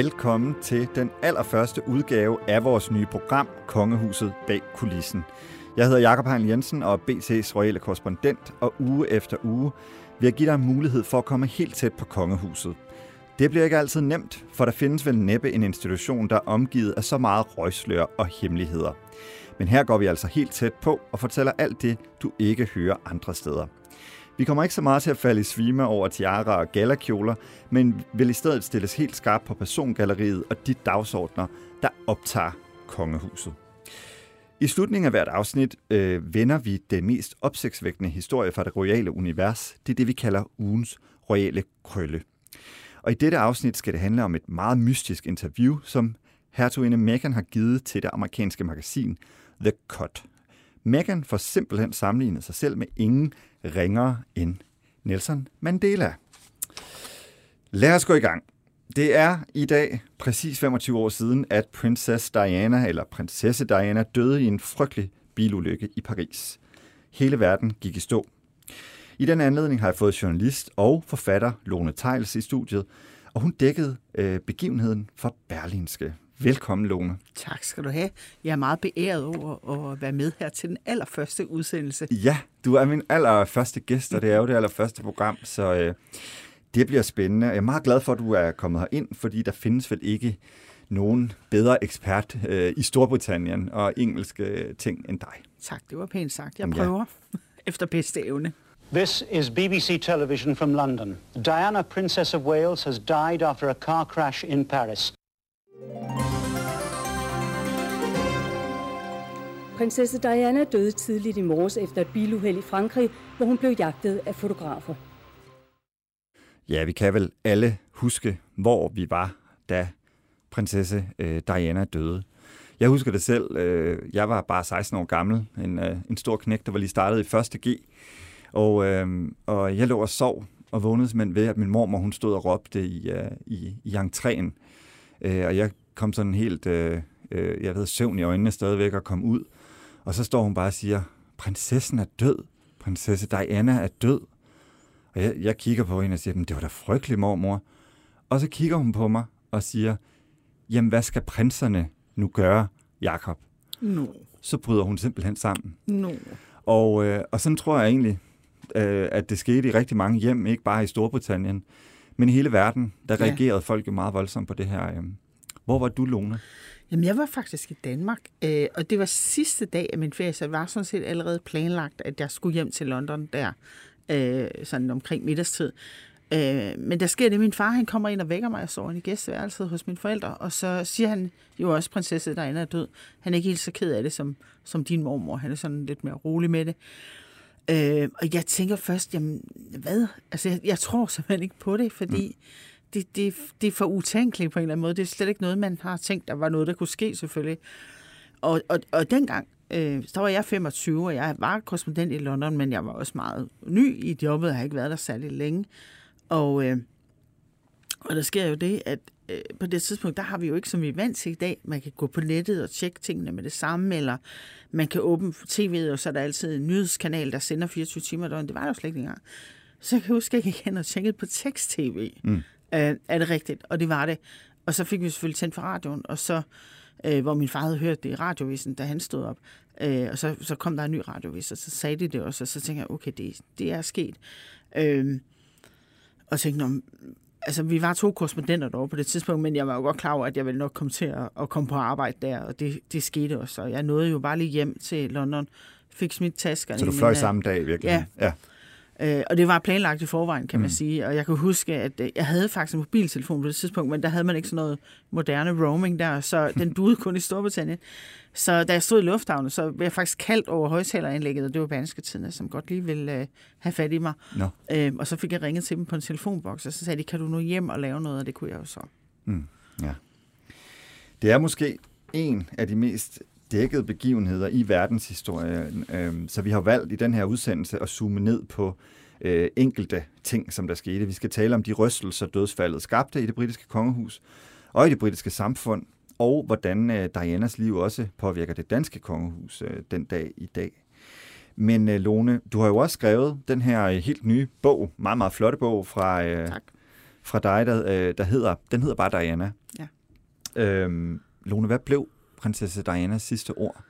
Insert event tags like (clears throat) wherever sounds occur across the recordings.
Velkommen til den allerførste udgave af vores nye program, Kongehuset bag kulissen. Jeg hedder Jakob Heinl Jensen og er BT's royale korrespondent, og uge efter uge vil jeg give dig mulighed for at komme helt tæt på kongehuset. Det bliver ikke altid nemt, for der findes vel næppe en institution, der er omgivet af så meget røgslør og hemmeligheder. Men her går vi altså helt tæt på og fortæller alt det, du ikke hører andre steder. Vi kommer ikke så meget til at falde i svime over tiara og galakjoler, men vil i stedet stilles helt skarpt på persongalleriet og de dagsordner, der optager kongehuset. I slutningen af hvert afsnit øh, vender vi den mest opsigtsvækkende historie fra det royale univers. Det er det, vi kalder ugens royale krølle. Og i dette afsnit skal det handle om et meget mystisk interview, som hertuginde Meghan har givet til det amerikanske magasin The Cut. Meghan får simpelthen sammenlignet sig selv med ingen ringere end Nelson Mandela. Lad os gå i gang. Det er i dag præcis 25 år siden, at prinsesse Diana, eller prinsesse Diana, døde i en frygtelig bilulykke i Paris. Hele verden gik i stå. I den anledning har jeg fået journalist og forfatter Lone Tejls i studiet, og hun dækkede øh, begivenheden for Berlinske. Velkommen, Lone. Tak skal du have. Jeg er meget beæret over at være med her til den allerførste udsendelse. Ja, du er min allerførste gæst, og det er jo det allerførste program, så øh, det bliver spændende. Jeg er meget glad for, at du er kommet her ind, fordi der findes vel ikke nogen bedre ekspert øh, i Storbritannien og engelske ting end dig. Tak, det var pænt sagt. Jeg prøver ja. (laughs) efter bedste evne. This is BBC Television from London. Diana, Princess of Wales, has died after a car crash in Paris. Prinsesse Diana døde tidligt i morges efter et biluheld i Frankrig, hvor hun blev jagtet af fotografer. Ja, vi kan vel alle huske, hvor vi var, da prinsesse øh, Diana døde. Jeg husker det selv. Øh, jeg var bare 16 år gammel. En, øh, en stor knæk, der var lige startet i 1. G. Og, øh, og jeg lå og sov og vågnede simpelthen ved, at min mormor hun stod og råbte i, øh, i, i entréen. Øh, og jeg kom sådan helt, øh, øh jeg ved, søvn i øjnene stadigvæk og kom ud. Og så står hun bare og siger, prinsessen er død. Prinsesse Diana er død. Og jeg, jeg kigger på hende og siger, det var da frygteligt, mormor. Og så kigger hun på mig og siger, jamen hvad skal prinserne nu gøre, Jakob? No. Så bryder hun simpelthen sammen. No. Og, øh, og sådan tror jeg egentlig, øh, at det skete i rigtig mange hjem, ikke bare i Storbritannien, men i hele verden, der ja. reagerede folk jo meget voldsomt på det her. Øh. Hvor var du, Lone? Jamen, jeg var faktisk i Danmark, øh, og det var sidste dag af min ferie, så det var sådan set allerede planlagt, at jeg skulle hjem til London der, øh, sådan omkring middagstid. Øh, men der sker det, min far han kommer ind og vækker mig, og sover i gæsteværelset hos mine forældre, og så siger han jo også, prinsesse derinde er død. Han er ikke helt så ked af det, som, som din mormor. Han er sådan lidt mere rolig med det. Øh, og jeg tænker først, jamen, hvad? Altså, jeg, jeg tror simpelthen ikke på det, fordi mm det, det, det er for utænkeligt på en eller anden måde. Det er slet ikke noget, man har tænkt, der var noget, der kunne ske selvfølgelig. Og, og, og dengang, øh, så var jeg 25, og jeg var korrespondent i London, men jeg var også meget ny i jobbet, jeg har ikke været der særlig længe. Og, øh, og der sker jo det, at øh, på det tidspunkt, der har vi jo ikke, som vi er vant til i dag, man kan gå på nettet og tjekke tingene med det samme, eller man kan åbne tv'et, og så er der altid en nyhedskanal, der sender 24 timer døgn. Det var der jo slet ikke engang. Så jeg kan huske, at jeg gik hen og tjekkede på tekst-tv. Mm. Øh, er det rigtigt? Og det var det. Og så fik vi selvfølgelig tændt for radioen, og så, øh, hvor min far havde hørt det i radiovisen, da han stod op. Øh, og så, så kom der en ny radiovis, og så sagde de det også, og så tænkte jeg, okay, det, det er sket. Øh, og tænkte, altså vi var to korrespondenter derovre på det tidspunkt, men jeg var jo godt klar over, at jeg ville nok komme til at, at komme på arbejde der, og det, det skete også. Og jeg nåede jo bare lige hjem til London, fik smidt taskerne. Så du fløj samme dag virkelig? Ja. ja. Øh, og det var planlagt i forvejen, kan mm. man sige. Og jeg kan huske, at øh, jeg havde faktisk en mobiltelefon på det tidspunkt, men der havde man ikke sådan noget moderne roaming der, så (laughs) den duede kun i Storbritannien. Så da jeg stod i lufthavnen, så blev jeg faktisk kaldt over højtaleranlægget, og det var Tidene, som godt lige ville øh, have fat i mig. Nå. Øh, og så fik jeg ringet til dem på en telefonboks, og så sagde de, kan du nu hjem og lave noget? Og det kunne jeg jo så. Mm, ja. Det er måske en af de mest dækkede begivenheder i verdenshistorien, øh, så vi har valgt i den her udsendelse at zoome ned på øh, enkelte ting, som der skete. Vi skal tale om de rystelser, dødsfaldet skabte i det britiske kongehus og i det britiske samfund, og hvordan øh, Dianas liv også påvirker det danske kongehus øh, den dag i dag. Men øh, Lone, du har jo også skrevet den her helt nye bog, meget, meget flotte bog fra, øh, Tak. fra dig, der, øh, der hedder, den hedder bare Diana. Ja. Øhm, Lone, hvad blev prinsesse Dianas sidste ord?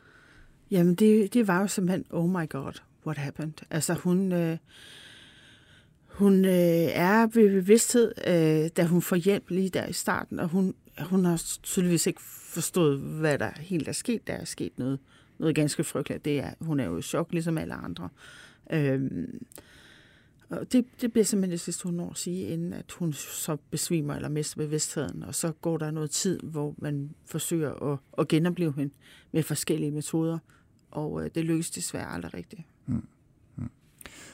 Jamen, det, det var jo simpelthen, oh my god, what happened? Altså, hun, øh, hun øh, er ved bevidsthed, øh, da hun får hjælp lige der i starten, og hun, hun har tydeligvis ikke forstået, hvad der helt er sket. Der er sket noget, noget ganske frygteligt. Det er, hun er jo i chok, ligesom alle andre. Øh, og det, det bliver simpelthen det sidste, hun når at sige, inden at hun så besvimer eller mister bevidstheden. Og så går der noget tid, hvor man forsøger at, at genopleve hende med forskellige metoder. Og øh, det lykkes desværre aldrig rigtigt.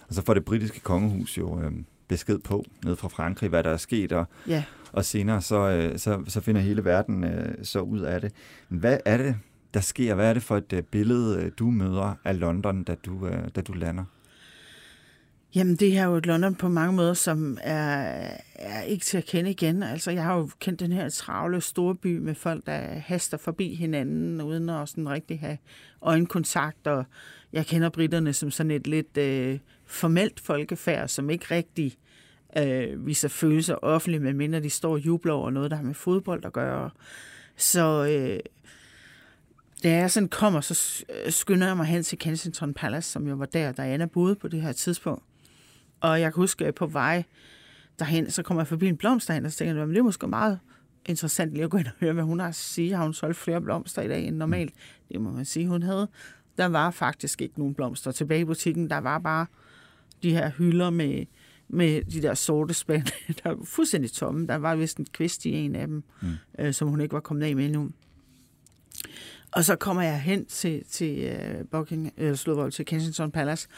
Og så får det britiske kongehus jo øh, besked på, ned fra Frankrig, hvad der er sket, og, Ja, og senere så, øh, så, så finder hele verden øh, så ud af det. Men hvad er det, der sker? Hvad er det for et øh, billede, øh, du møder af London, da du, øh, da du lander? Jamen, det her er jo et London på mange måder, som er, er ikke til at kende igen. Altså, jeg har jo kendt den her travle storby med folk, der haster forbi hinanden, uden at sådan rigtig have øjenkontakt. Og jeg kender britterne som sådan et lidt øh, formelt folkefærd, som ikke rigtig øh, viser følelser offentligt, medmindre de står og jubler over noget, der har med fodbold at gøre. Så øh, da jeg sådan kommer, så skynder jeg mig hen til Kensington Palace, som jo var der, Diana boede på det her tidspunkt. Og jeg kan huske, at på vej derhen, så kommer jeg forbi en blomsterhandler, og så tænker jeg, "Jamen, det er måske meget interessant lige at gå ind og høre, hvad hun har at sige. Har hun solgt flere blomster i dag end normalt? Det må man sige, hun havde. Der var faktisk ikke nogen blomster tilbage i butikken. Der var bare de her hylder med, med de der sorte spand, (laughs) der var fuldstændig tomme. Der var vist en kvist i en af dem, mm. øh, som hun ikke var kommet af med endnu. Og så kommer jeg hen til, til uh, Buckingham, eller slået til Kensington Palace,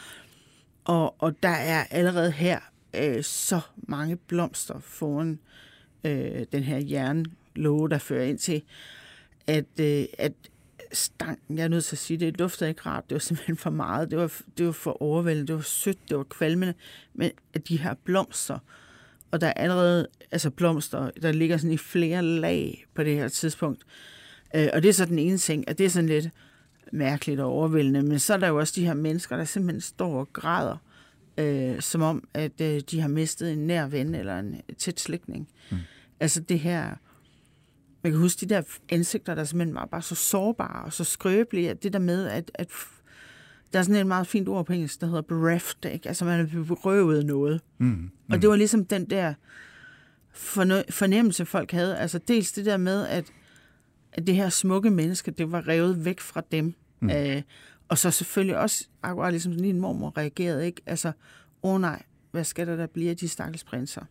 og, og der er allerede her øh, så mange blomster foran øh, den her jernlåge, der fører ind til, at, øh, at stanken, jeg er nødt til at sige, det dufter ikke rart. Det var simpelthen for meget. Det var, det var for overvældende. Det var sødt. Det var kvalmende. Men at de her blomster, og der er allerede altså blomster, der ligger sådan i flere lag på det her tidspunkt. Øh, og det er så den ene ting, at det er sådan lidt mærkeligt og overvældende. Men så er der jo også de her mennesker, der simpelthen står og græder, øh, som om, at øh, de har mistet en nær ven eller en tæt slægtning. Mm. Altså det her... Man kan huske de der ansigter, der simpelthen var bare så sårbare og så skrøbelige, at det der med, at, at der er sådan et meget fint ord på engelsk, der hedder bereft, ikke? altså man er berøvet noget. Mm. Og det var ligesom den der fornemmelse, folk havde. Altså dels det der med, at, at det her smukke menneske, det var revet væk fra dem. Mm. Øh, og så selvfølgelig også, akkurat ligesom din mormor reagerede, ikke? Altså, åh oh nej, hvad skal der der blive af de stakkels prinser?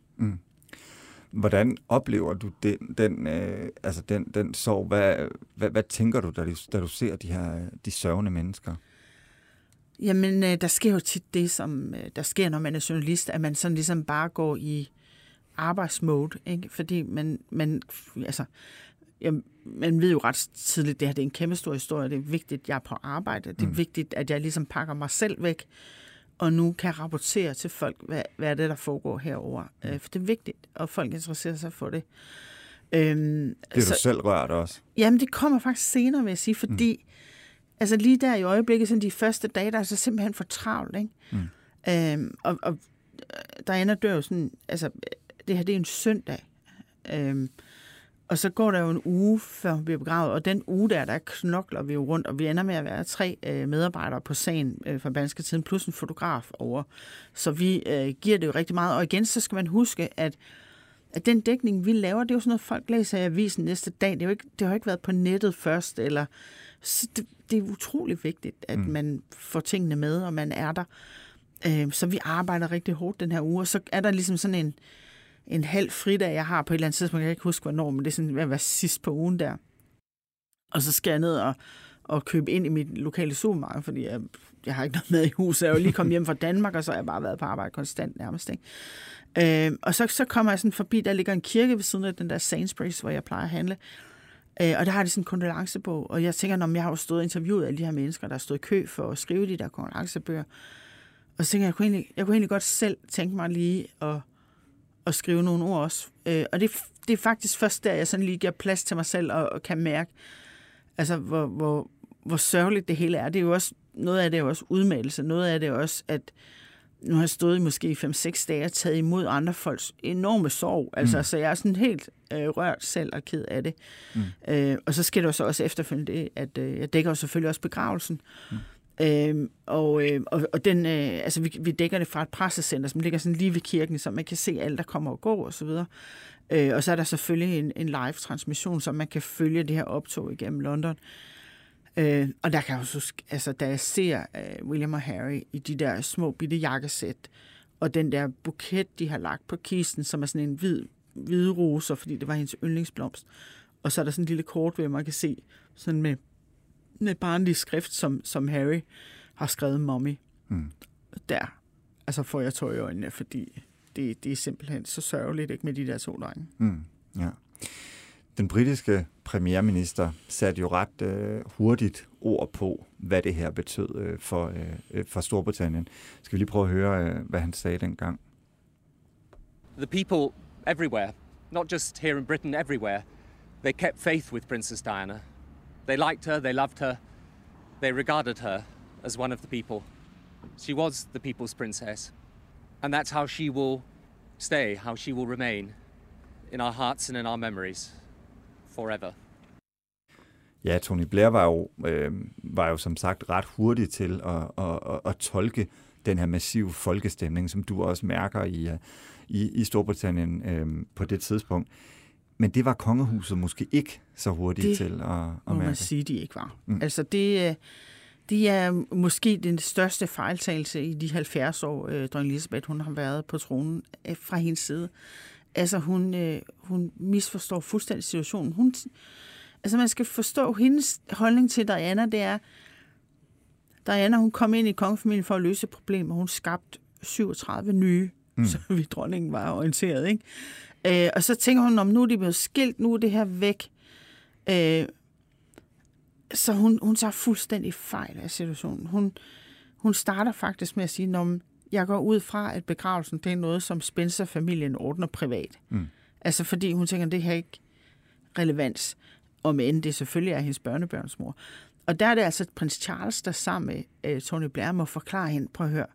Hvordan oplever du den, den, øh, altså den, den sorg? Hvad, hvad, hvad tænker du, da du, da du ser de her de sørgende mennesker? Jamen, øh, der sker jo tit det, som øh, der sker, når man er journalist, at man sådan ligesom bare går i arbejdsmode, ikke? Fordi man, man altså, jamen, man ved jo ret tidligt, det her det er en kæmpe stor historie. Det er vigtigt, at jeg er på arbejde. Det er mm. vigtigt, at jeg ligesom pakker mig selv væk, og nu kan rapportere til folk, hvad, hvad er det, der foregår herover. Mm. Øh, for det er vigtigt, og folk interesserer sig for det. Øhm, Det er du selv rørt også. Jamen, det kommer faktisk senere, vil jeg sige, fordi mm. altså lige der i øjeblikket, sådan de første dage, der er altså simpelthen for travlt, ikke? Mm. Øhm, og, og Diana dør jo sådan, altså det her, det er en søndag. Øhm, og så går der jo en uge, før hun bliver begravet, og den uge der, der knokler vi jo rundt, og vi ender med at være tre øh, medarbejdere på sagen øh, fra Banske Tiden, plus en fotograf over. Så vi øh, giver det jo rigtig meget. Og igen, så skal man huske, at at den dækning, vi laver, det er jo sådan noget, folk læser i avisen næste dag. Det, er jo ikke, det har jo ikke været på nettet først. Eller, så det, det er utrolig vigtigt, at mm. man får tingene med, og man er der. Øh, så vi arbejder rigtig hårdt den her uge, og så er der ligesom sådan en, en halv fridag, jeg har på et eller andet tidspunkt. Jeg kan ikke huske, hvornår, men det er sådan hvad var sidst på ugen der. Og så skal jeg ned og, og købe ind i mit lokale supermarked, fordi jeg, jeg har ikke noget med i huset. Jeg er jo lige kommet hjem fra Danmark, og så har jeg bare været på arbejde konstant nærmest. Ikke? Øh, og så, så kommer jeg sådan forbi, der ligger en kirke ved siden af den der Sainsbury's, hvor jeg plejer at handle. Øh, og der har de sådan en kondolencebog, og jeg tænker, når jeg har jo stået og interviewet alle de her mennesker, der har stået i kø for at skrive de der kondolencebøger. Og så tænker jeg, jeg kunne egentlig, jeg kunne egentlig godt selv tænke mig lige at, at skrive nogle ord også. Øh, og det, det er faktisk først der, jeg sådan lige giver plads til mig selv og, og kan mærke, altså hvor, hvor, hvor sørgeligt det hele er. Det er jo også, noget af det er også udmeldelse, noget af det er også, at nu har jeg stået i måske 5-6 dage og taget imod andre folks enorme sorg. Altså, mm. så jeg er sådan helt øh, rørt selv og ked af det. Mm. Øh, og så sker det jo så også efterfølgende det, at øh, jeg dækker jo selvfølgelig også begravelsen. Mm. Øh, og, øh, og, og den, øh, altså vi, vi dækker det fra et pressecenter, som ligger sådan lige ved kirken, så man kan se alle, der kommer og går og så videre. Øh, og så er der selvfølgelig en, en live-transmission, så man kan følge det her optog igennem London. Øh, og der kan jeg også, altså da jeg ser øh, William og Harry i de der små bitte jakkesæt, og den der buket, de har lagt på kisten, som er sådan en hvid, hvide roser, fordi det var hendes yndlingsblomst. Og så er der sådan en lille kort, hvor man kan se sådan med, med barnlig skrift, som, som Harry har skrevet mommy. Mm. Der, altså får jeg tøj i øjnene, fordi det, det er simpelthen så sørgeligt ikke med de der to drenge. Mm. Ja. Den britiske premierminister satte jo ret øh, hurtigt ord på, hvad det her betød øh, for, øh, for Storbritannien. Skal vi lige prøve at høre, øh, hvad han sagde dengang? The people everywhere, not just here in Britain, everywhere, they kept faith with Princess Diana. They liked her, they loved her, they regarded her as one of the people. She was the people's princess. And that's how she will stay, how she will remain in our hearts and in our memories forever. Ja, Tony Blair var jo, øh, var jo som sagt ret hurtig til at, at, at, at tolke den her massive folkestemning, som du også mærker i, øh, i, i Storbritannien øh, på det tidspunkt. Men det var kongehuset måske ikke så hurtigt det til at, at må mærke. man sige, de ikke var. Mm. Altså det, øh, det er måske den største fejltagelse i de 70 år, øh, dronning Elisabeth hun har været på tronen øh, fra hendes side. Altså hun, øh, hun misforstår fuldstændig situationen. Hun, altså man skal forstå hendes holdning til Diana, det er, Diana hun kom ind i kongefamilien for at løse et problem, og hun skabte 37 nye, mm. (laughs) så vi dronningen var orienteret. Ikke? Øh, og så tænker hun, om nu er de blevet skilt, nu er det her væk. Øh, så hun, hun tager fuldstændig fejl af situationen. Hun, hun starter faktisk med at sige, når jeg går ud fra, at begravelsen det er noget, som Spencer-familien ordner privat. Mm. Altså fordi hun tænker, at det har ikke relevans, om end det selvfølgelig er hendes børnebørns mor. Og der er det altså prins Charles, der sammen med uh, Tony Blair må forklare hende, prøv at høre,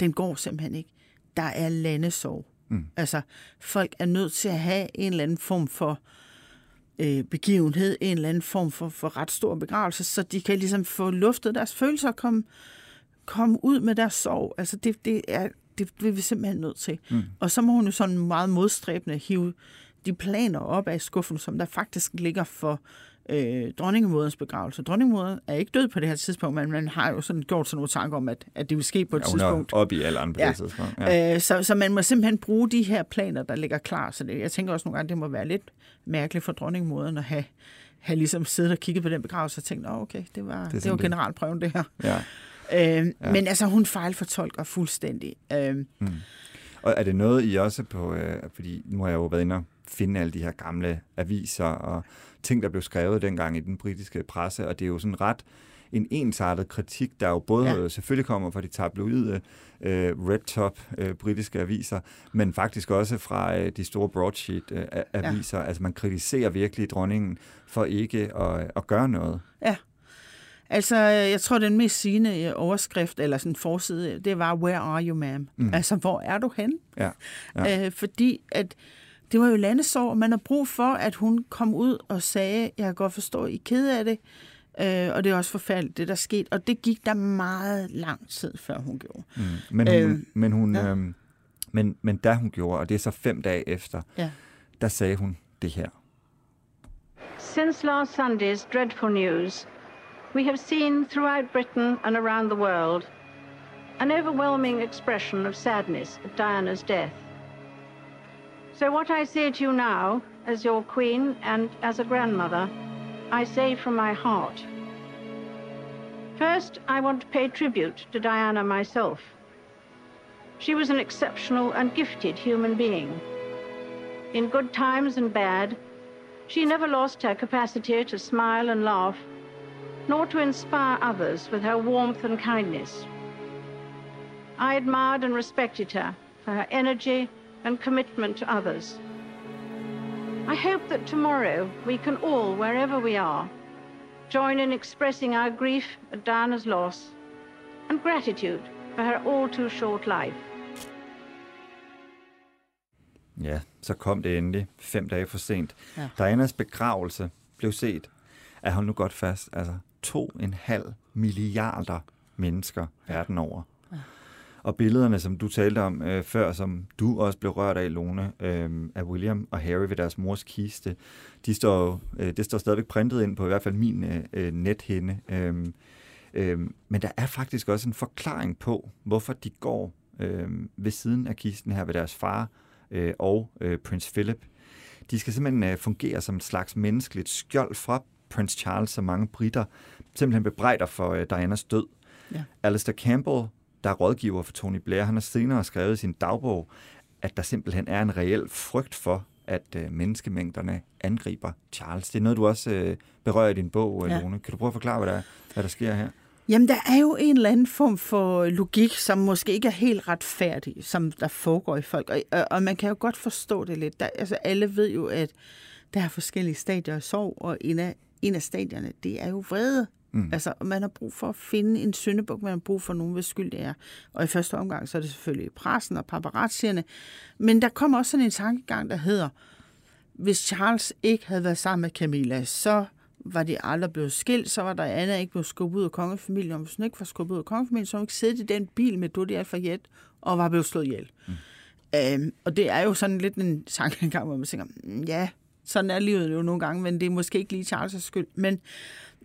den går simpelthen ikke. Der er landesorg. Mm. Altså, folk er nødt til at have en eller anden form for øh, begivenhed, en eller anden form for, for ret stor begravelse, så de kan ligesom få luftet deres følelser og komme, komme ud med deres sorg. Altså det, det er det vil vi simpelthen nødt til. Mm. Og så må hun jo sådan meget modstræbende hive de planer op af skuffen, som der faktisk ligger for øh, dronningemoderens begravelse. Dronningemoderen er ikke død på det her tidspunkt, men man har jo sådan gjort sådan nogle tanker om, at, at det vil ske på et ja, hun tidspunkt. Er op i alle andre Ja. det tidspunkt. Ja. Øh, så, så man må simpelthen bruge de her planer, der ligger klar. Så det, jeg tænker også nogle gange, det må være lidt mærkeligt for dronningemoderen at have, have ligesom siddet og kigget på den begravelse og tænkt, oh, okay, det var, det, det var generalprøven det her. Ja. Øh, ja. Men altså, hun fejlfortolker fuldstændig. Øh, Og er det noget, I også på, øh, fordi nu har jeg jo været inde og finde alle de her gamle aviser og ting, der blev skrevet dengang i den britiske presse, og det er jo sådan ret en ensartet kritik, der jo både Ja. selvfølgelig kommer fra de tabloide øh, red top øh, britiske aviser, men faktisk også fra øh, de store broadsheet øh, aviser. Ja. Altså man kritiserer virkelig dronningen for ikke at, at gøre noget. Ja. Altså, jeg tror, den mest sigende overskrift, eller sådan forside, det var, where are you, ma'am? Mm. Altså, hvor er du hen? Ja. Ja. Øh, fordi at det var jo landesorg, og man har brug for, at hun kom ud og sagde, jeg kan godt forstå, I er ked af det, øh, og det er også forfærdeligt, det der skete. Og det gik der meget lang tid, før hun gjorde. Mm. Men hun, øh, men, hun ja. øhm, men, men da hun gjorde, og det er så fem dage efter, Ja. der sagde hun det her. Since last Sunday's dreadful news, we have seen throughout Britain and around the world an overwhelming expression of sadness at Diana's death. So, what I say to you now, as your queen and as a grandmother, I say from my heart. First, I want to pay tribute to Diana myself. She was an exceptional and gifted human being. In good times and bad, she never lost her capacity to smile and laugh, nor to inspire others with her warmth and kindness. I admired and respected her for her energy and commitment to others. I hope that tomorrow we can all, wherever we are, join in expressing our grief at Diana's loss and gratitude for her all too short life. Ja, så kom det endelig, fem dage for sent. Ja. Dianas begravelse blev set af, hold nu godt fast, altså to en halv milliarder mennesker verden over. Og billederne, som du talte om øh, før, som du også blev rørt af, Lone, øh, af William og Harry ved deres mors kiste, de står, øh, det står stadigvæk printet ind på i hvert fald min øh, øh, nethinde. Øh, øh, men der er faktisk også en forklaring på, hvorfor de går øh, ved siden af kisten her ved deres far øh, og øh, prins Philip. De skal simpelthen øh, fungere som et slags menneskeligt skjold fra prins Charles, som mange britter simpelthen bebrejder for øh, Dianas død. Ja. Alistair Campbell, der er rådgiver for Tony Blair, han har senere skrevet i sin dagbog, at der simpelthen er en reel frygt for, at øh, menneskemængderne angriber Charles. Det er noget, du også øh, berører i din bog, ja. Ja. Lone. Kan du prøve at forklare, hvad der, hvad der sker her? Jamen, der er jo en eller anden form for logik, som måske ikke er helt retfærdig, som der foregår i folk. Og, og, og man kan jo godt forstå det lidt. Der, altså, alle ved jo, at der er forskellige stadier af sorg, og en af, en af stadierne, det er jo vrede. Mm. Altså, man har brug for at finde en syndebuk, man har brug for nogen, hvis skyld det er. Og i første omgang, så er det selvfølgelig pressen og paparazzierne. Men der kommer også sådan en tankegang, der hedder, hvis Charles ikke havde været sammen med Camilla, så var de aldrig blevet skilt, så var der Anna ikke blevet skubbet ud af kongefamilien, og hvis hun ikke var skubbet ud af kongefamilien, så hun ikke siddet i den bil med Dodi Al-Fayed og var blevet slået ihjel. Mm. Øhm, og det er jo sådan lidt en tankegang, hvor man tænker, "Mm, ja, sådan er livet jo nogle gange, men det er måske ikke lige Charles' skyld. Men,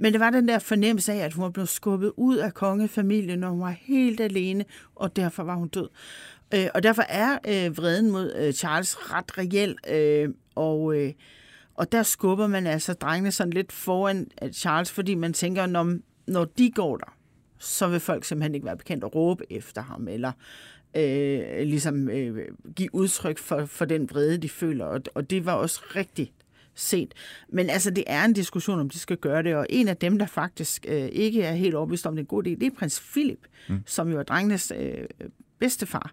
men det var den der fornemmelse af, at hun var blevet skubbet ud af kongefamilien, når hun var helt alene, og derfor var hun død. Øh, og derfor er øh, vreden mod øh, Charles ret reel, øh, og, øh, og der skubber man altså drengene sådan lidt foran øh, Charles, fordi man tænker, når, når de går der, så vil folk simpelthen ikke være bekendt at råbe efter ham, eller øh, ligesom øh, give udtryk for, for den vrede, de føler. Og, og det var også rigtigt set. Men altså, det er en diskussion, om de skal gøre det, og en af dem, der faktisk øh, ikke er helt overbevist om, det er en god idé, det er prins Philip, mm. som jo er drengenes øh, bedstefar.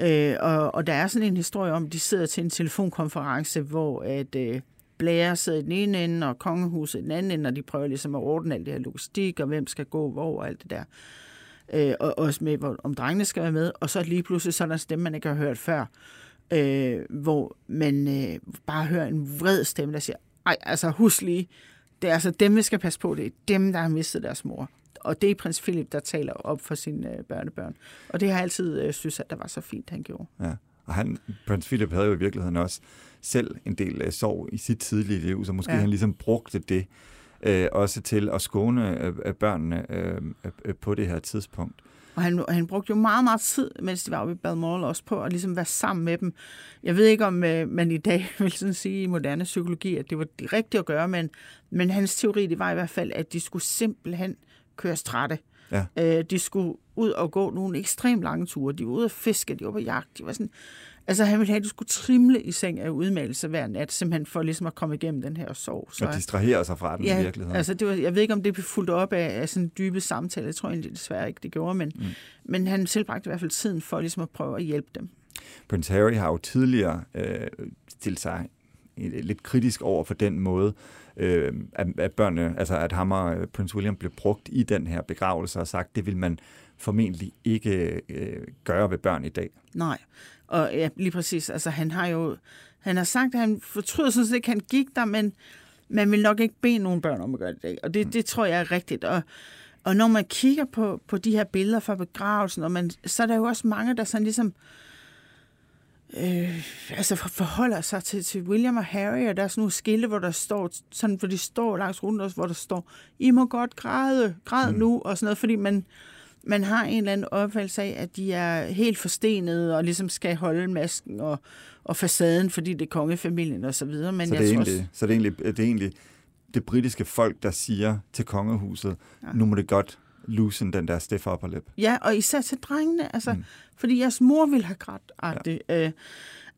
Øh, og, og der er sådan en historie om, at de sidder til en telefonkonference, hvor at øh, Blair sidder i den ene ende, og kongehuset i den anden ende, og de prøver ligesom at ordne alt det her logistik, og hvem skal gå hvor, og alt det der. Øh, og også med, hvor, om drengene skal være med. Og så lige pludselig sådan en stemme, man ikke har hørt før, øh, hvor man øh, bare hører en vred stemme, der siger, ej, altså husk lige, det er altså dem, vi skal passe på, det er dem, der har mistet deres mor. Og det er prins Philip, der taler op for sine øh, børnebørn. Og det har jeg altid øh, synes, at der var så fint, han gjorde. Ja. Og han, prins Philip havde jo i virkeligheden også selv en del øh, sorg i sit tidlige liv, så måske ja. Han ligesom brugte det øh, også til at skåne øh, børnene øh, øh, på det her tidspunkt. Og han, han brugte jo meget, meget tid, mens de var oppe i Balmoral, også på at ligesom være sammen med dem. Jeg ved ikke, om øh, man i dag (laughs) vil sådan sige i moderne psykologi, at det var det rigtige at gøre, men, men hans teori, det var i hvert fald, at de skulle simpelthen køre trætte. Ja. Øh, de skulle ud og gå nogle ekstremt lange ture. De var ude at fiske, de var på jagt. De var sådan, altså han ville have, at de skulle trimle i seng af udmeldelse hver nat, simpelthen for ligesom at komme igennem den her sorg. Og distrahere sig fra den i virkeligheden. Altså det var, jeg ved ikke, om det blev fuldt op af, af sådan dybe samtaler. Jeg tror egentlig desværre ikke, det gjorde, men, mm. men han tilbragte i hvert fald tiden for ligesom at prøve at hjælpe dem. Prince Harry har jo tidligere øh, stillet sig lidt kritisk over for den måde, øh, at, at børnene, altså at ham og øh, Prince William blev brugt i den her begravelse og sagt, det vil man formentlig ikke øh, gøre ved børn i dag. Nej, og ja, lige præcis. Altså han har jo, han har sagt, at han fortryder sådan set ikke, han gik der, men man vil nok ikke bede nogen børn om at gøre det. Og det, det tror jeg er rigtigt. Og, og når man kigger på, på de her billeder fra begravelsen, og man, så er der jo også mange, der sådan ligesom øh, altså for- forholder sig til, til William og Harry, og der er sådan nogle skilte, hvor der står, sådan, hvor de står langs ruten også, hvor der står, I må godt græde, græd mm. nu, og sådan noget, fordi man, man har en eller anden opfattelse af, at de er helt forstenede og ligesom skal holde masken og, og facaden, fordi det er kongefamilien og så videre. Men så, jeg det er tror egentlig, så det er egentlig, det er egentlig det britiske folk, der siger til kongehuset, ja. nu må det godt loosen den der stiff upper lip. Ja, og især til drengene, altså, mm. fordi jeres mor ville have grædt. Ja. Øh,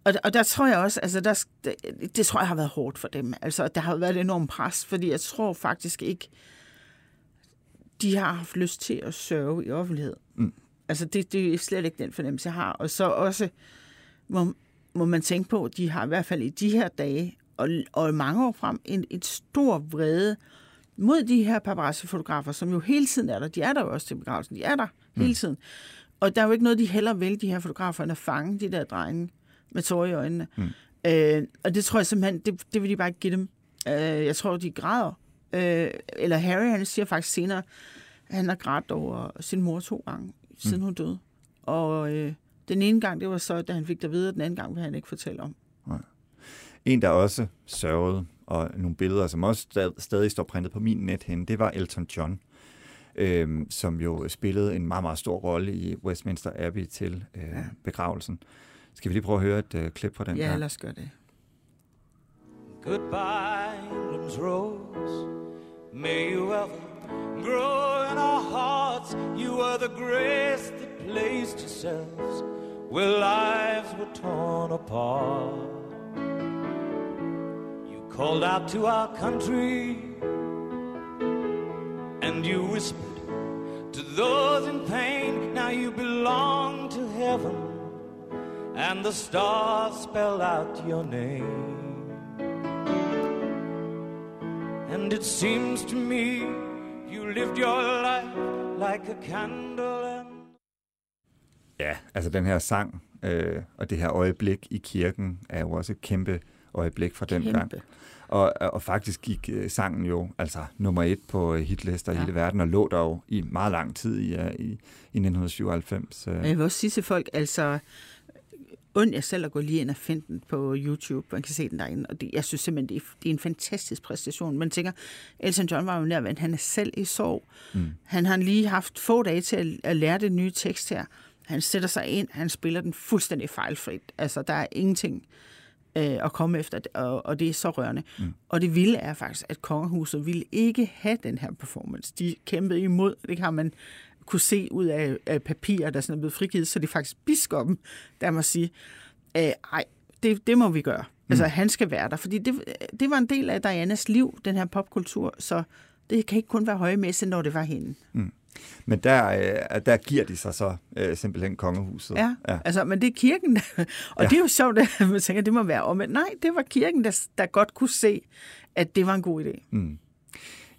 og, og der tror jeg også, altså der, det, det tror jeg har været hårdt for dem. Altså, der har været et enormt pres, fordi jeg tror faktisk ikke, de har haft lyst til at sørge i offentlighed. Mm. Altså, det, det er slet ikke den fornemmelse, jeg har. Og så også må, må man tænke på, at de har i hvert fald i de her dage, og, og mange år frem, en, en stor vrede mod de her paparazzi-fotografer, som jo hele tiden er der. De er der jo også til begravelsen. De er der mm. hele tiden. Og der er jo ikke noget, de heller vil, de her fotografer, end at fange de der drenge med tårer i øjnene. Mm. Øh, og det tror jeg simpelthen, det, det vil de bare ikke give dem. Øh, jeg tror, de græder. Øh, eller Harry, han siger faktisk senere, at han har grædt over sin mor to gange, siden mm. hun døde. Og øh, den ene gang, det var så, da han fik det at vide, og den anden gang vil han ikke fortælle om. Nej. En, der også sørgede, og nogle billeder, som også stadig, stadig står printet på min net hen, det var Elton John, øh, som jo spillede en meget, meget stor rolle i Westminster Abbey til øh, ja. begravelsen. Skal vi lige prøve at høre et øh, klip fra den Ja, lad os gøre det. Goodbye, England's rose. May you ever grow in our hearts. You are the grace that placed yourselves where lives were torn apart. You called out to our country and you whispered to those in pain. Now you belong to heaven and the stars spell out your name. And it seems to me you lived your life like a candle and... Ja, altså den her sang øh, og det her øjeblik i kirken er jo også et kæmpe øjeblik fra den kæmpe. gang. Og, og faktisk gik øh, sangen jo altså nummer et på øh, hitlister ja. i hele verden, og lå der jo i meget lang tid i, i, i 1997. Øh. Jeg vil også sige til folk, altså und jeg selv at gå lige ind og finde den på YouTube. Man kan se den derinde, og det, jeg synes simpelthen, det er, det er en fantastisk præstation. Man tænker, Elton John var jo nærvendt, han er selv i sorg. Mm. Han har lige haft få dage til at, at lære det nye tekst her. Han sætter sig ind, han spiller den fuldstændig fejlfrit. Altså, der er ingenting øh, at komme efter, og, og det er så rørende. Mm. Og det vilde er faktisk, at kongehuset ville ikke have den her performance. De kæmpede imod, det har man kunne se ud af, af papirer, der sådan er blevet frigivet, så det er faktisk biskoppen, der må sige, øh, ej, det, det må vi gøre. Mm. Altså, han skal være der, fordi det, det var en del af Dianas liv, den her popkultur, så det kan ikke kun være højmesse, når det var hende. Mm. Men der, øh, der giver de sig så øh, simpelthen kongehuset. Ja, ja, altså, men det er kirken, der, og ja. det er jo sjovt, at man tænker, at det må være om. Men nej, det var kirken, der, der godt kunne se, at det var en god idé. Mm.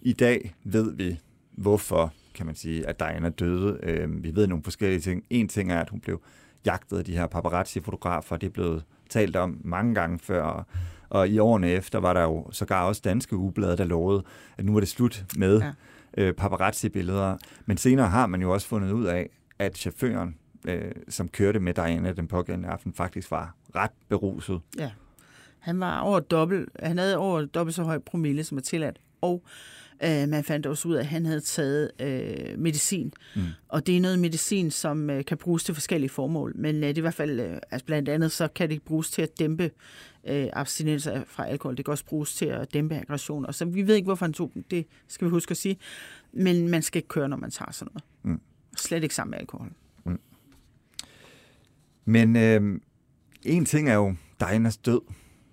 I dag ved vi, hvorfor kan man sige, at Diana døde. Øh, vi ved nogle forskellige ting. En ting er, at hun blev jagtet af de her paparazzi-fotografer. Det er blevet talt om mange gange før. Og i årene efter var der jo sågar også danske ugeblade, der lovede, at nu var det slut med ja. øh, paparazzi-billeder. Men senere har man jo også fundet ud af, at chaufføren, øh, som kørte med Diana den pågældende aften, faktisk var ret beruset. Ja. Han var over dobbelt, han havde over dobbelt så høj promille, som er tilladt. Og Øh, man fandt også ud af, at han havde taget øh, medicin. Mm. Og det er noget medicin, som øh, kan bruges til forskellige formål. Men øh, det er i hvert fald, øh, altså blandt andet, så kan det bruges til at dæmpe øh, abstinenser fra alkohol. Det kan også bruges til at dæmpe aggression. Og så vi ved ikke, hvorfor han tog dem. Det skal vi huske at sige. Men man skal ikke køre, når man tager sådan noget. Mm. Slet ikke sammen med alkohol. Mm. Men øh, en ting er jo Dianas død.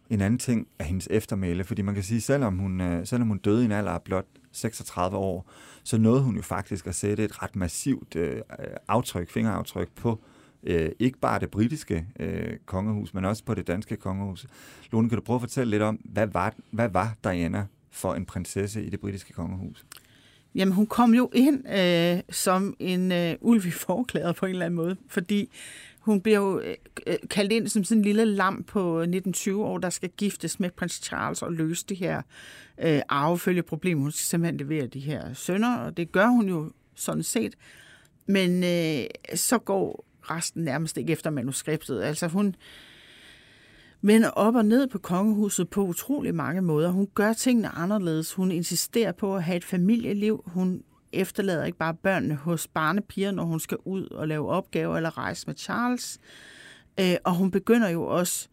En anden ting er hendes eftermæle, fordi man kan sige, selvom hun, øh, selvom hun døde i en alder af blot 36 år, så nåede hun jo faktisk at sætte et ret massivt øh, aftryk, fingeraftryk på øh, ikke bare det britiske øh, kongehus, men også på det danske kongehus. Lone, kan du prøve at fortælle lidt om, hvad var, hvad var Diana for en prinsesse i det britiske kongehus? Jamen, hun kom jo ind øh, som en øh, ulv i forklæder på en eller anden måde, fordi hun bliver jo øh, øh, kaldt ind som sådan en lille lam på 19-20 år, der skal giftes med prins Charles og løse det her øh, arvefølgeproblem. Hun skal simpelthen levere de her sønner, og det gør hun jo sådan set. Men øh, så går resten nærmest ikke efter manuskriptet. Altså hun vender op og ned på kongehuset på utrolig mange måder. Hun gør tingene anderledes. Hun insisterer på at have et familieliv. Hun efterlader ikke bare børnene hos barnepiger, når hun skal ud og lave opgaver eller rejse med Charles. Øh, og hun begynder jo også,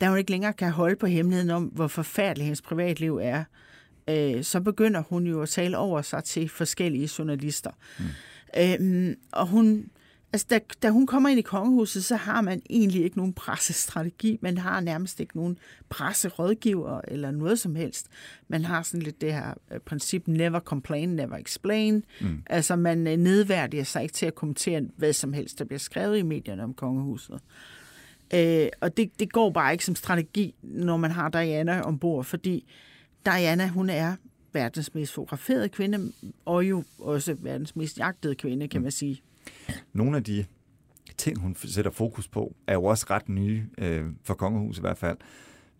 da hun ikke længere kan holde på hemmeligheden om, hvor forfærdeligt hendes privatliv er, øh, så begynder hun jo at tale over sig til forskellige journalister. Mm. Øh, og hun, altså da, da hun kommer ind i kongehuset, så har man egentlig ikke nogen pressestrategi. Man har nærmest ikke nogen presserådgiver eller noget som helst. Man har sådan lidt det her øh, princip, never complain, never explain. Mm. Altså man øh, nedværdiger sig ikke til at kommentere hvad som helst, der bliver skrevet i medierne om kongehuset. Øh, og det, det går bare ikke som strategi, når man har Diana ombord, fordi Diana, hun er verdens mest fotograferede kvinde, og jo også verdens mest jagtede kvinde, kan man sige. Nogle af de ting, hun sætter fokus på, er jo også ret nye, øh, for kongehuset i hvert fald.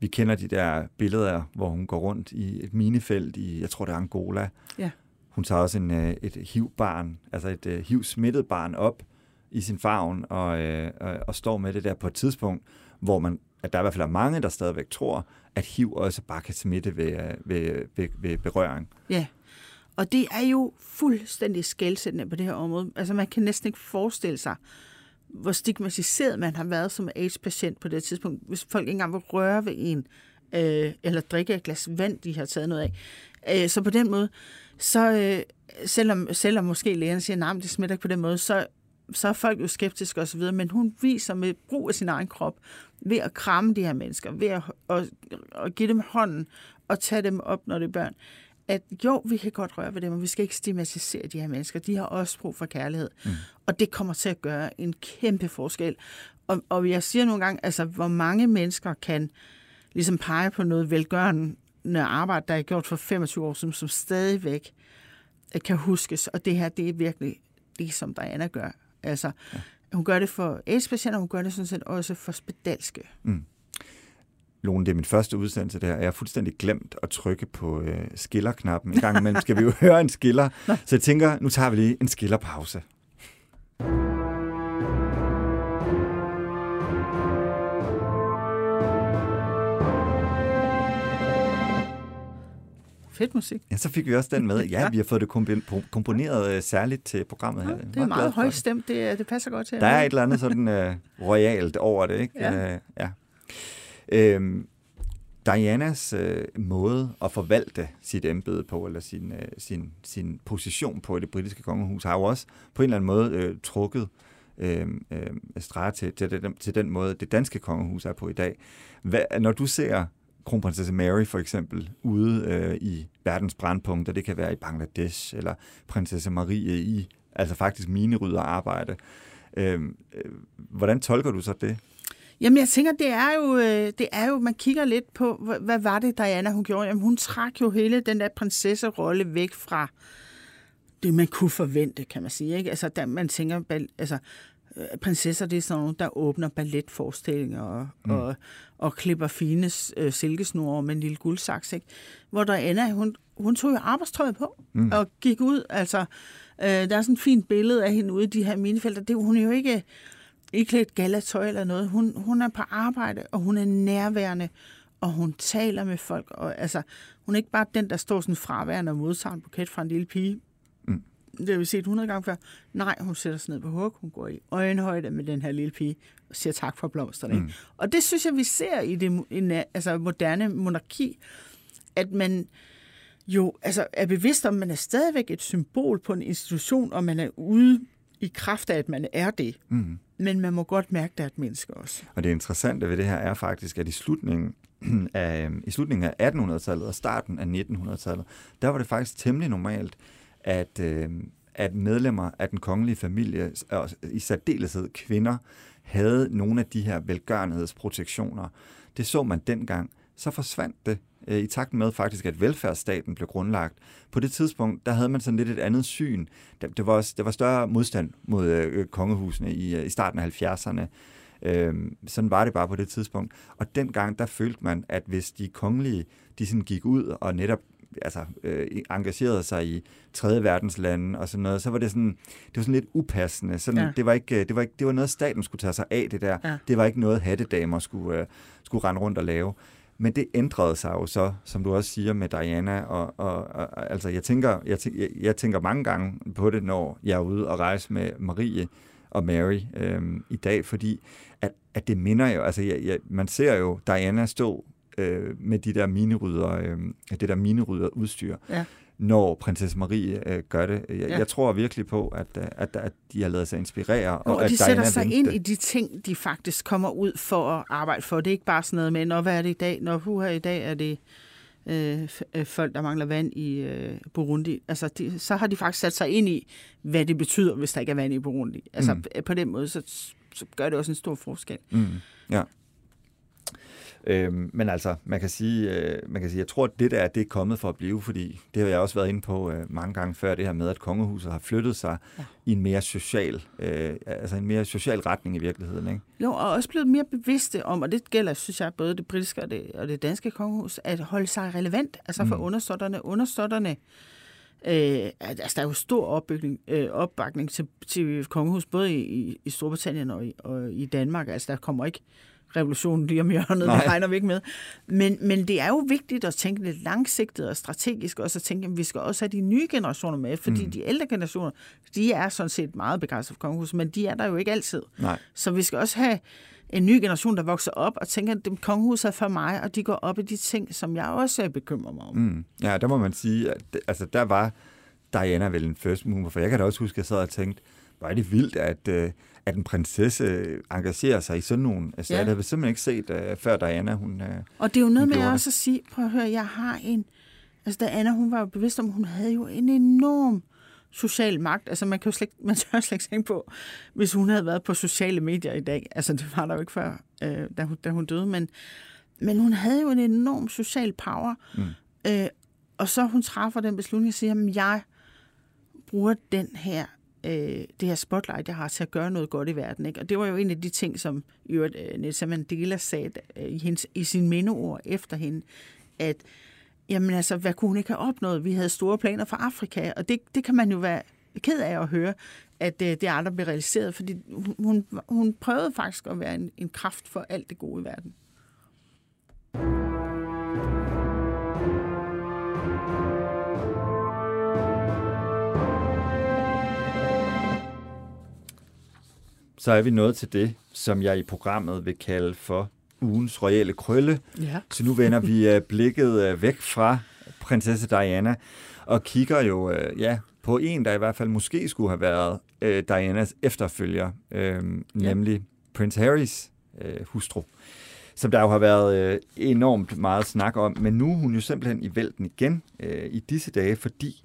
Vi kender de der billeder, hvor hun går rundt i et minefelt i, jeg tror det er Angola. Ja. Hun tager også en, øh, et HIV-barn, altså et øh, HIV-smittet barn op i sin favn og, øh, og står med det der på et tidspunkt, hvor man, at der i hvert fald er mange, der stadigvæk tror, at HIV også bare kan smitte ved, øh, ved, ved, ved berøring. Ja, og det er jo fuldstændig skældsættende på det her område. Altså man kan næsten ikke forestille sig, hvor stigmatiseret man har været som AIDS-patient på det tidspunkt, hvis folk ikke engang vil røre ved en, øh, eller drikke et glas vand, de har taget noget af. Øh, så på den måde, så øh, selvom, selvom måske lægen siger, nej, det smitter ikke på den måde, så, så er folk jo skeptiske osv., men hun viser med brug af sin egen krop, ved at kramme de her mennesker, ved at, at, at give dem hånden og tage dem op, når det er børn, at jo, vi kan godt røre ved dem, men vi skal ikke stigmatisere de her mennesker. De har også brug for kærlighed. Mm. Og det kommer til at gøre en kæmpe forskel. Og, og jeg siger nogle gange, altså, hvor mange mennesker kan ligesom pege på noget velgørende arbejde, der er gjort for 25 år siden, som stadigvæk kan huskes. Og det her, det er virkelig det, som Diana gør. Altså, ja. hun gør det for AIDS-patienter, hun gør det sådan set også for spedalske. Mm. Lone, det er min første udsendelse der, jeg har fuldstændig glemt at trykke på øh, skillerknappen. En gang imellem skal vi jo (laughs) høre en skiller. Så jeg tænker, nu tager vi lige en skillerpause. Fedt musik. Ja, så fik vi også den med. (laughs) Ja, vi har fået det komponeret uh, særligt til programmet her. Ja, det er meget højstemt, det, det passer godt til. Der er et eller andet sådan uh, royalt over det, ikke? Ja. Uh, ja. Øhm, Dianas øh, måde at forvalte sit embede på, eller sin, øh, sin, sin position på i det britiske kongehus, har jo også på en eller anden måde øh, trukket øh, øh, streger til, til, til, til den måde, det danske kongehus er på i dag. Hvad, når du ser kronprinsesse Mary for eksempel ude øh, i verdens brandpunkter, det kan være i Bangladesh, eller prinsesse Marie i altså faktisk minerydder arbejde. Øh, øh, hvordan tolker du så det? Jamen, jeg tænker, det er jo, øh, det er jo man kigger lidt på, hvad var det, Diana hun gjorde? Jamen, hun trak jo hele den der prinsesserolle væk fra det, man kunne forvente, kan man sige. Ikke? Altså, der, man tænker, altså, øh, prinsesser, det er sådan nogle, der åbner balletforestillinger og, mm. og, og klipper fine øh, silkesnore med en lille guldsaks. Ikke? Hvor Diana, hun, hun tog jo arbejdstøjet på mm. og gik ud. Altså, øh, der er sådan et fint billede af hende ude i de her minefelter. Det, hun er jo ikke ikke lidt galatøj eller noget. Hun, hun er på arbejde, og hun er nærværende, og hun taler med folk. Og, altså, hun er ikke bare den, der står sådan fraværende og modtager en buket fra en lille pige. Mm. Det har vi set 100 gange før. Nej, hun sætter sig ned på hug, hun går i øjenhøjde med den her lille pige, og siger tak for blomsterne. Mm. Og det synes jeg, vi ser i det en, altså, moderne monarki, at man jo altså, er bevidst om, man er stadigvæk et symbol på en institution, og man er ude i kraft af, at man er det. Mm. Men man må godt mærke, at der er et menneske også. Og det interessante ved det her er faktisk, at i slutningen (clears throat) af, i slutningen af 1800-tallet og starten af 1900-tallet, der var det faktisk temmelig normalt, at, øh, at medlemmer af den kongelige familie, og i særdeleshed kvinder, havde nogle af de her velgørenhedsprotektioner. Det så man dengang. Så forsvandt det i takt med faktisk, at velfærdsstaten blev grundlagt. På det tidspunkt, der havde man sådan lidt et andet syn. Der, det, var, også, der var større modstand mod øh, kongehusene i, øh, i starten af 70'erne. Øh, sådan var det bare på det tidspunkt. Og dengang, der følte man, at hvis de kongelige, de sådan gik ud og netop altså, øh, engagerede sig i tredje verdenslande og sådan noget, så var det sådan, det var sådan lidt upassende. Sådan, ja. det, var ikke, det, var ikke, det var noget, staten skulle tage sig af, det der. Ja. Det var ikke noget, hattedamer skulle, øh, skulle rende rundt og lave. Men det ændrede sig jo så, som du også siger med Diana, og, og, og altså jeg tænker, jeg, tænker, jeg, jeg tænker mange gange på det, når jeg er ude og rejse med Marie og Mary øhm, i dag, fordi at, at det minder jo, altså jeg, jeg, man ser jo Diana stå øh, med de der minerydder, øh, det der minerydder udstyr. Ja når prinsesse Marie øh, gør det. Jeg, ja. jeg tror virkelig på, at, øh, at, at de har lavet sig inspirere. Og, og at de sætter Diana sig ind i de ting, de faktisk kommer ud for at arbejde for. Det er ikke bare sådan noget med, når hvad er det i dag? Når hu her i dag er det øh, øh, folk, der mangler vand i øh, Burundi. Altså, de, så har de faktisk sat sig ind i, hvad det betyder, hvis der ikke er vand i Burundi. Altså, mm. på den måde, så, så gør det også en stor forskel. Mm. Ja. Øhm, men altså, man kan, sige, øh, man kan sige, jeg tror, at det der det er kommet for at blive, fordi det har jeg også været inde på øh, mange gange før, det her med, at kongehuset har flyttet sig ja. i en mere social, øh, altså en mere social retning i virkeligheden. Ikke? Jo, og også blevet mere bevidste om, og det gælder, synes jeg, både det britiske og det, og det danske kongehus, at holde sig relevant, altså for mm. understøtterne. Understøtterne, Øh, altså, der er jo stor opbygning, øh, opbakning til, til kongehus, både i, i Storbritannien og i, og i Danmark. Altså, der kommer ikke revolutionen lige om hjørnet, Nej. det regner vi ikke med. Men, men det er jo vigtigt at tænke lidt langsigtet og strategisk, også at tænke, at vi skal også have de nye generationer med, fordi mm. de ældre generationer, de er sådan set meget begejstrede for kongehuset, men de er der jo ikke altid. Nej. Så vi skal også have en ny generation, der vokser op og tænker, at det kongehus er for mig, og de går op i de ting, som jeg også er bekymret mig om. Mm. Ja, der må man sige, at altså, der var Diana vel en first mover, for jeg kan da også huske, at jeg sad og tænkte, hvor er det vildt, at, øh, at en prinsesse engagerer sig i sådan nogle Altså, Ja. Jeg havde simpelthen ikke set uh, før Diana, hun uh, Og det er jo noget med også at sige, prøv at høre, jeg har en... Altså, Diana, hun var jo bevidst om, hun havde jo en enorm social magt. Altså, man kan jo slet, man tør slet ikke tænke på, hvis hun havde været på sociale medier i dag. Altså, det var der jo ikke før, øh, da, hun, da hun døde, men, men hun havde jo en enorm social power. Mm. Øh, og så hun træffer den beslutning og siger, at jeg bruger den her øh, det her spotlight, jeg har til at gøre noget godt i verden. Ikke? Og det var jo en af de ting, som øh, Nelson Mandela sagde øh, i, hendes, i sin mindeord efter hende, at jamen altså, hvad kunne hun ikke have opnået? Vi havde store planer for Afrika, og det, det kan man jo være ked af at høre, at øh, det aldrig blev realiseret, fordi hun, hun prøvede faktisk at være en, en kraft for alt det gode i verden. Så er vi nået til det, som jeg i programmet vil kalde for ugens royale krølle. Ja. Så nu vender vi uh, blikket uh, væk fra prinsesse Diana og kigger jo uh, ja, på en, der i hvert fald måske skulle have været uh, Dianas efterfølger, ja. nemlig Prince Harrys uh, hustru som der jo har været uh, enormt meget snak om. Men nu er hun jo simpelthen i vælten igen uh, i disse dage, fordi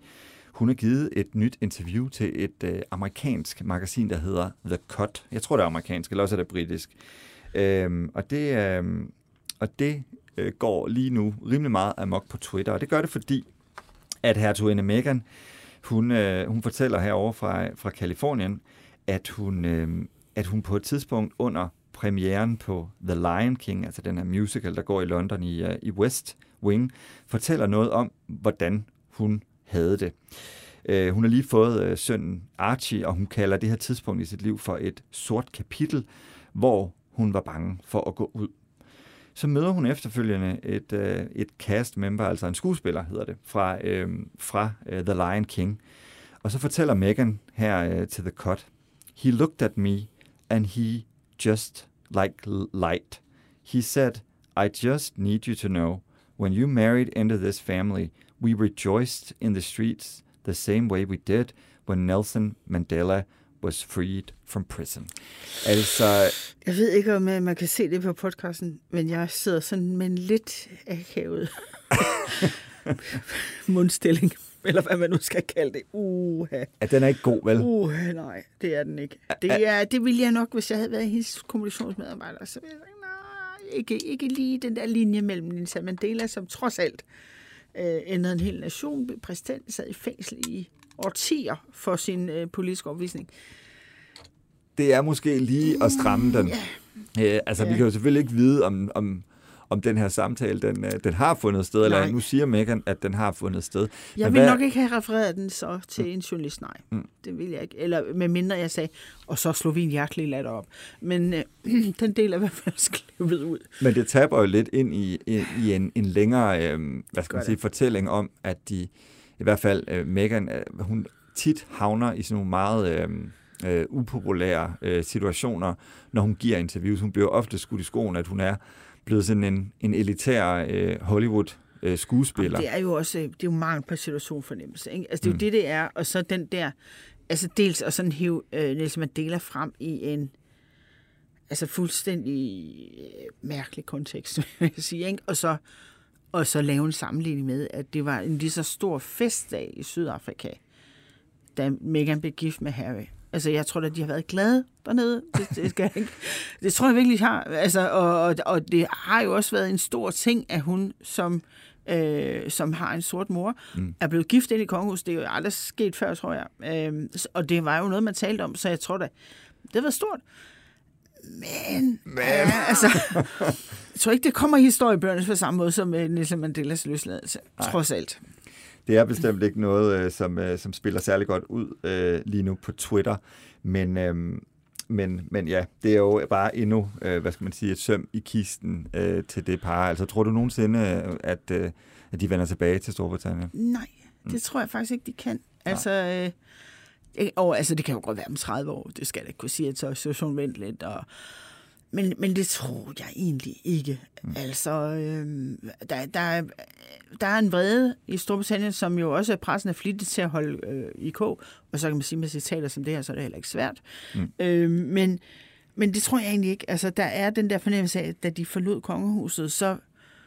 hun har givet et nyt interview til et øh, amerikansk magasin, der hedder The Cut. Jeg tror, det er amerikansk, eller også er det britisk. Øhm, og det, øhm, og det øh, går lige nu rimelig meget amok på Twitter, og det gør det, fordi at hertuginde Meghan, hun, øh, hun fortæller herovre fra, fra Kalifornien, at hun, øh, at hun på et tidspunkt under premieren på The Lion King, altså den her musical, der går i London i, uh, i West Wing, fortæller noget om, hvordan hun havde det. Øh, hun har lige fået øh, sønnen Archie, og hun kalder det her tidspunkt i sit liv for et sort kapitel, hvor hun var bange for at gå ud. Så møder hun efterfølgende et, øh, et cast member, altså en skuespiller hedder det, fra, øh, fra øh, The Lion King. Og så fortæller Megan her øh, til The Cut, He looked at me, and he just like light. He said, I just need you to know, when you married into this family, We rejoiced in the streets the same way we did when Nelson Mandela was freed from prison. Altså... Jeg ved ikke, om man kan se det på podcasten, men jeg sidder sådan med en lidt akavet (laughs) mundstilling, eller hvad man nu skal kalde det. Uha. Ja, den er ikke god, vel? Uha, nej, det er den ikke. Det, er, det ville jeg nok, hvis jeg havde været hendes kommunikationsmedarbejder, så ville jeg sige, nej, ikke, ikke lige den der linje mellem Nelson Mandela, som trods alt øh, ændrede en hel nation. Præsidenten sad i fængsel i årtier for sin øh, politiske opvisning. Det er måske lige at stramme den. Ja. Øh, altså, ja. vi kan jo selvfølgelig ikke vide, om, om, om den her samtale, den, øh, den har fundet sted, nej. eller nu siger Megan, at den har fundet sted. Jeg Men vil hvad... nok ikke have refereret den så til en journalist, nej. Mm. Det vil jeg ikke. Eller med mindre jeg sagde, og så slog vi en hjertelig latter op. Men øh, (clears throat) den del er i hvert fald (laughs) skrevet ud. Men det taber jo lidt ind i, i, i en, en længere øh, hvad skal man sige, fortælling om, at de, i hvert fald øh, Megan, øh, hun tit havner i sådan nogle meget... Øh, øh, upopulære øh, situationer, når hun giver interviews. Hun bliver ofte skudt i skoen, at hun er blevet sådan en, en elitær øh, Hollywood øh, skuespiller. det er jo også det er jo mangel på situationfornemmelse. Ikke? Altså, det er jo mm. det, det er. Og så den der, altså dels at sådan hive øh, Nelson Mandela frem i en altså fuldstændig øh, mærkelig kontekst, (laughs) vil jeg sige. Ikke? Og, så, og så lave en sammenligning med, at det var en lige så stor festdag i Sydafrika, da Meghan blev gift med Harry. Altså, jeg tror at de har været glade dernede. Det, det, skal ikke. det tror jeg virkelig, de har. Altså, og, og det har jo også været en stor ting, at hun som, øh, som har en sort mor, mm. er blevet gift ind i kongehus. Det er jo aldrig sket før, tror jeg. Øh, og det var jo noget, man talte om, så jeg tror da, det været stort. Men, Men. Ja, altså, jeg tror ikke, det kommer i historiebøgerne på samme måde som Nelson Mandelas løsladelse, Nej. trods alt det er bestemt ikke noget, øh, som, øh, som spiller særlig godt ud øh, lige nu på Twitter. Men, øh, men, men ja, det er jo bare endnu, øh, hvad skal man sige, et søm i kisten øh, til det par. Altså, tror du nogensinde, øh, at, øh, at de vender tilbage til Storbritannien? Nej, det mm. tror jeg faktisk ikke, de kan. Altså, øh, og, altså, det kan jo godt være om 30 år, det skal jeg ikke kunne sige, at så er vendt lidt, og men, men det tror jeg egentlig ikke. Mm. Altså, øh, der, der, der er en vrede i Storbritannien, som jo også er pressen er flittigt til at holde øh, i k. Og så kan man sige, med citater som det her, så er det heller ikke svært. Mm. Øh, men, men det tror jeg egentlig ikke. Altså, der er den der fornemmelse af, at da de forlod kongehuset, så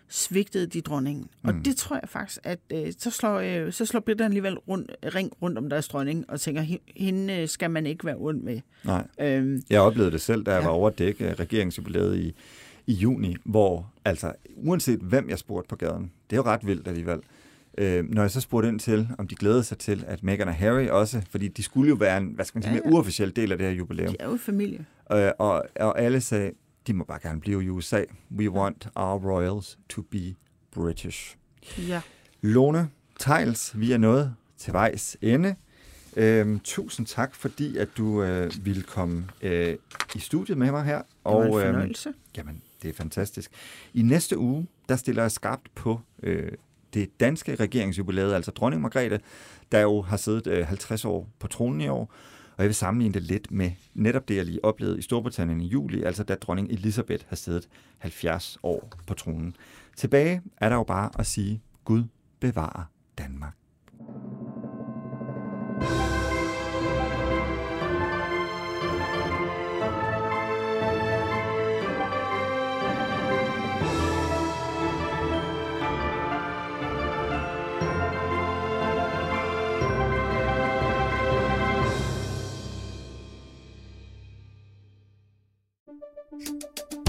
svigtede de dronningen. Og mm. det tror jeg faktisk, at øh, så slår, øh, så slår britterne alligevel rundt, ring rundt om deres dronning, og tænker, hende øh, skal man ikke være ondt med. Nej. Øhm, jeg oplevede det selv, da jeg ja. var over at dække regeringsjubilæet i, i juni, hvor altså, uanset hvem jeg spurgte på gaden, det er jo ret vildt alligevel, Øh, når jeg så spurgte ind til, om de glæder sig til, at Meghan og Harry også, fordi de skulle jo være en, hvad skal man sige, ja, ja. mere uofficiel del af det her jubilæum. De er jo familie. Øh, og, og alle sagde, de må bare gerne blive i USA. We want our royals to be British. Ja. Lone Tejls, vi er nået til vejs ende. Øhm, tusind tak, fordi at du øh, ville komme øh, i studiet med mig her. Og, det var en øhm, fornøjelse. Øh, jamen, det er fantastisk. I næste uge, der stiller jeg skarpt på øh, det danske regeringsjubilæet, altså dronning Margrethe, der jo har siddet øh, 50 år på tronen i år. Og jeg vil sammenligne det lidt med netop det, jeg lige oplevede i Storbritannien i juli, altså da dronning Elisabeth har siddet 70 år på tronen. Tilbage er der jo bare at sige, Gud bevarer Danmark.